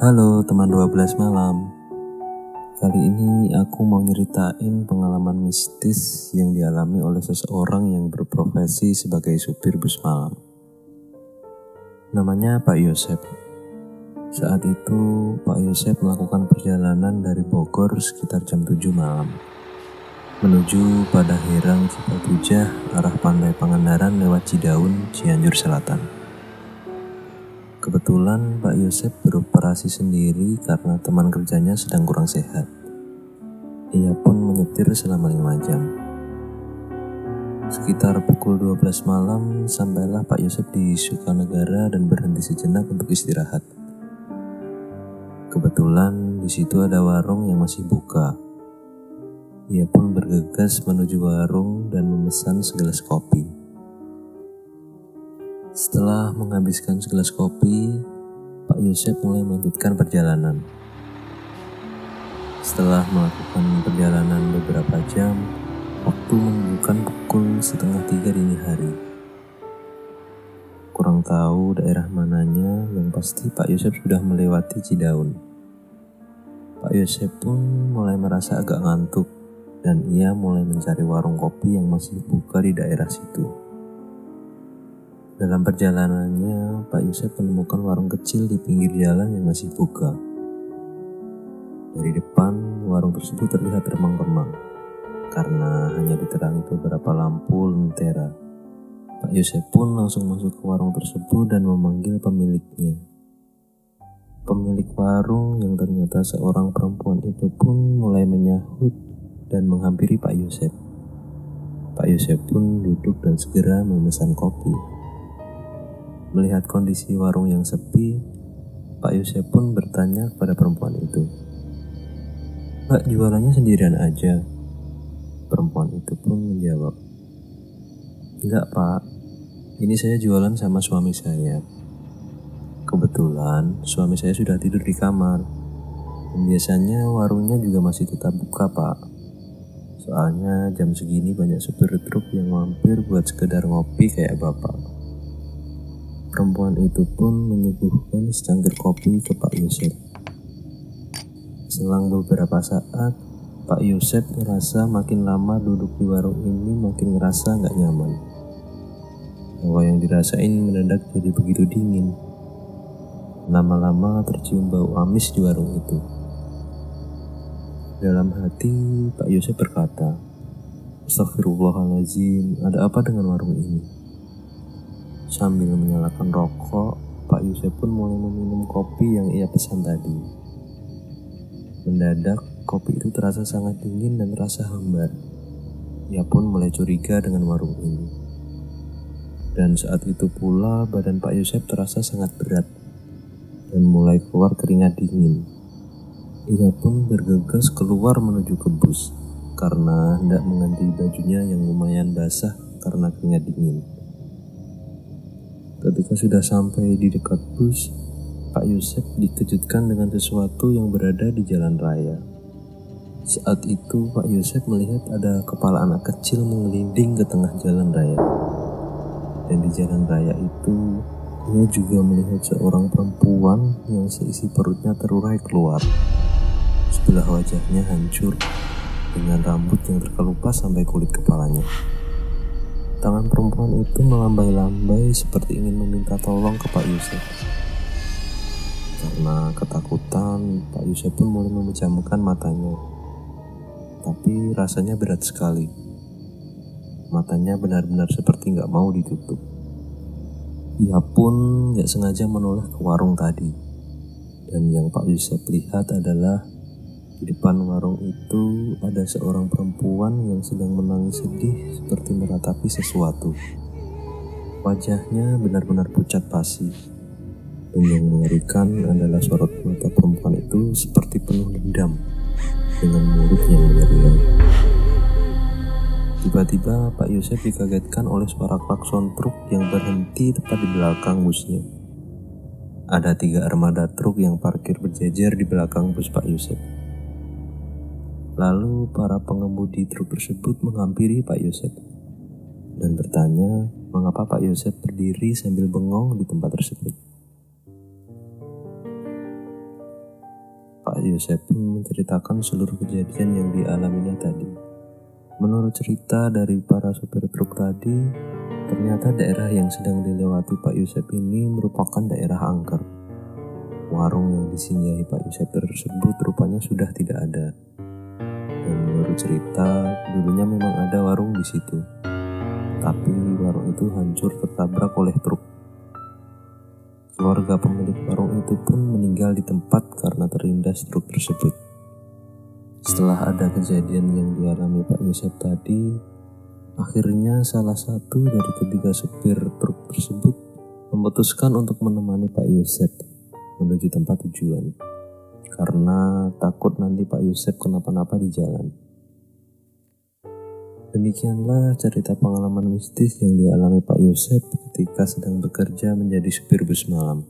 Halo teman 12 malam. Kali ini aku mau nyeritain pengalaman mistis yang dialami oleh seseorang yang berprofesi sebagai supir bus malam. Namanya Pak Yosep. Saat itu Pak Yosep melakukan perjalanan dari Bogor sekitar jam 7 malam Menuju pada Herang Cipatujah arah Pantai Pangandaran lewat Cidaun, Cianjur Selatan Kebetulan Pak Yosep beroperasi sendiri karena teman kerjanya sedang kurang sehat. Ia pun menyetir selama lima jam. Sekitar pukul 12 malam, sampailah Pak Yosep di Sukanegara dan berhenti sejenak untuk istirahat. Kebetulan di situ ada warung yang masih buka. Ia pun bergegas menuju warung dan memesan segelas kopi. Setelah menghabiskan segelas kopi, Pak Yosef mulai melanjutkan perjalanan. Setelah melakukan perjalanan beberapa jam, waktu menunjukkan pukul setengah tiga dini hari. Kurang tahu daerah mananya, yang pasti Pak Yosef sudah melewati Cidaun. Pak Yosef pun mulai merasa agak ngantuk dan ia mulai mencari warung kopi yang masih buka di daerah situ. Dalam perjalanannya, Pak Yusuf menemukan warung kecil di pinggir jalan yang masih buka. Dari depan, warung tersebut terlihat remang-remang karena hanya diterangi beberapa lampu lentera. Pak Yusuf pun langsung masuk ke warung tersebut dan memanggil pemiliknya. Pemilik warung yang ternyata seorang perempuan itu pun mulai menyahut dan menghampiri Pak Yusuf. Pak Yusuf pun duduk dan segera memesan kopi. Melihat kondisi warung yang sepi, Pak Yusuf pun bertanya kepada perempuan itu. Mbak jualannya sendirian aja. Perempuan itu pun menjawab. Enggak pak, ini saya jualan sama suami saya. Kebetulan suami saya sudah tidur di kamar. Dan biasanya warungnya juga masih tetap buka pak. Soalnya jam segini banyak supir truk yang mampir buat sekedar ngopi kayak bapak. Perempuan itu pun menyuguhkan secangkir kopi ke Pak Yosef. Selang beberapa saat, Pak Yosef merasa makin lama duduk di warung ini makin ngerasa nggak nyaman. Bahwa yang dirasain mendadak jadi begitu dingin. Lama-lama tercium bau amis di warung itu. Dalam hati, Pak Yosef berkata, Astagfirullahaladzim, ada apa dengan warung ini? Sambil menyalakan rokok, Pak Yusuf pun mulai meminum kopi yang ia pesan tadi. Mendadak, kopi itu terasa sangat dingin dan terasa hambar. Ia pun mulai curiga dengan warung ini. Dan saat itu pula badan Pak Yusuf terasa sangat berat dan mulai keluar keringat dingin. Ia pun bergegas keluar menuju ke bus karena hendak mengganti bajunya yang lumayan basah karena keringat dingin. Ketika sudah sampai di dekat bus, Pak Yusuf dikejutkan dengan sesuatu yang berada di jalan raya. Saat itu Pak Yusuf melihat ada kepala anak kecil mengelinding ke tengah jalan raya. Dan di jalan raya itu, ia juga melihat seorang perempuan yang seisi perutnya terurai keluar. Sebelah wajahnya hancur dengan rambut yang terkelupas sampai kulit kepalanya. Tangan perempuan itu melambai-lambai seperti ingin meminta tolong ke Pak Yusuf. Karena ketakutan, Pak Yusuf pun mulai memejamkan matanya. Tapi rasanya berat sekali. Matanya benar-benar seperti nggak mau ditutup. Ia pun nggak sengaja menoleh ke warung tadi. Dan yang Pak Yusuf lihat adalah di depan warung itu ada seorang perempuan yang sedang menangis sedih seperti meratapi sesuatu. Wajahnya benar-benar pucat pasi. Dan yang mengerikan adalah sorot mata perempuan itu seperti penuh dendam dengan mulut yang mengerikan. Tiba-tiba Pak Yosef dikagetkan oleh suara klakson truk yang berhenti tepat di belakang busnya. Ada tiga armada truk yang parkir berjejer di belakang bus Pak Yosef. Lalu para pengemudi truk tersebut menghampiri Pak Yosef dan bertanya mengapa Pak Yosef berdiri sambil bengong di tempat tersebut. Pak Yosep pun menceritakan seluruh kejadian yang dialaminya tadi. Menurut cerita dari para sopir truk tadi, ternyata daerah yang sedang dilewati Pak Yosep ini merupakan daerah angker. Warung yang disinggahi Pak Yosep tersebut rupanya sudah tidak ada. Menurut cerita, dulunya memang ada warung di situ. Tapi warung itu hancur tertabrak oleh truk. Keluarga pemilik warung itu pun meninggal di tempat karena terlindas truk tersebut. Setelah ada kejadian yang dialami Pak Yosef tadi, akhirnya salah satu dari ketiga supir truk tersebut memutuskan untuk menemani Pak Yosef menuju tempat tujuan karena takut nanti Pak Yosef kenapa-napa di jalan. Demikianlah cerita pengalaman mistis yang dialami Pak Yosef ketika sedang bekerja menjadi supir bus malam.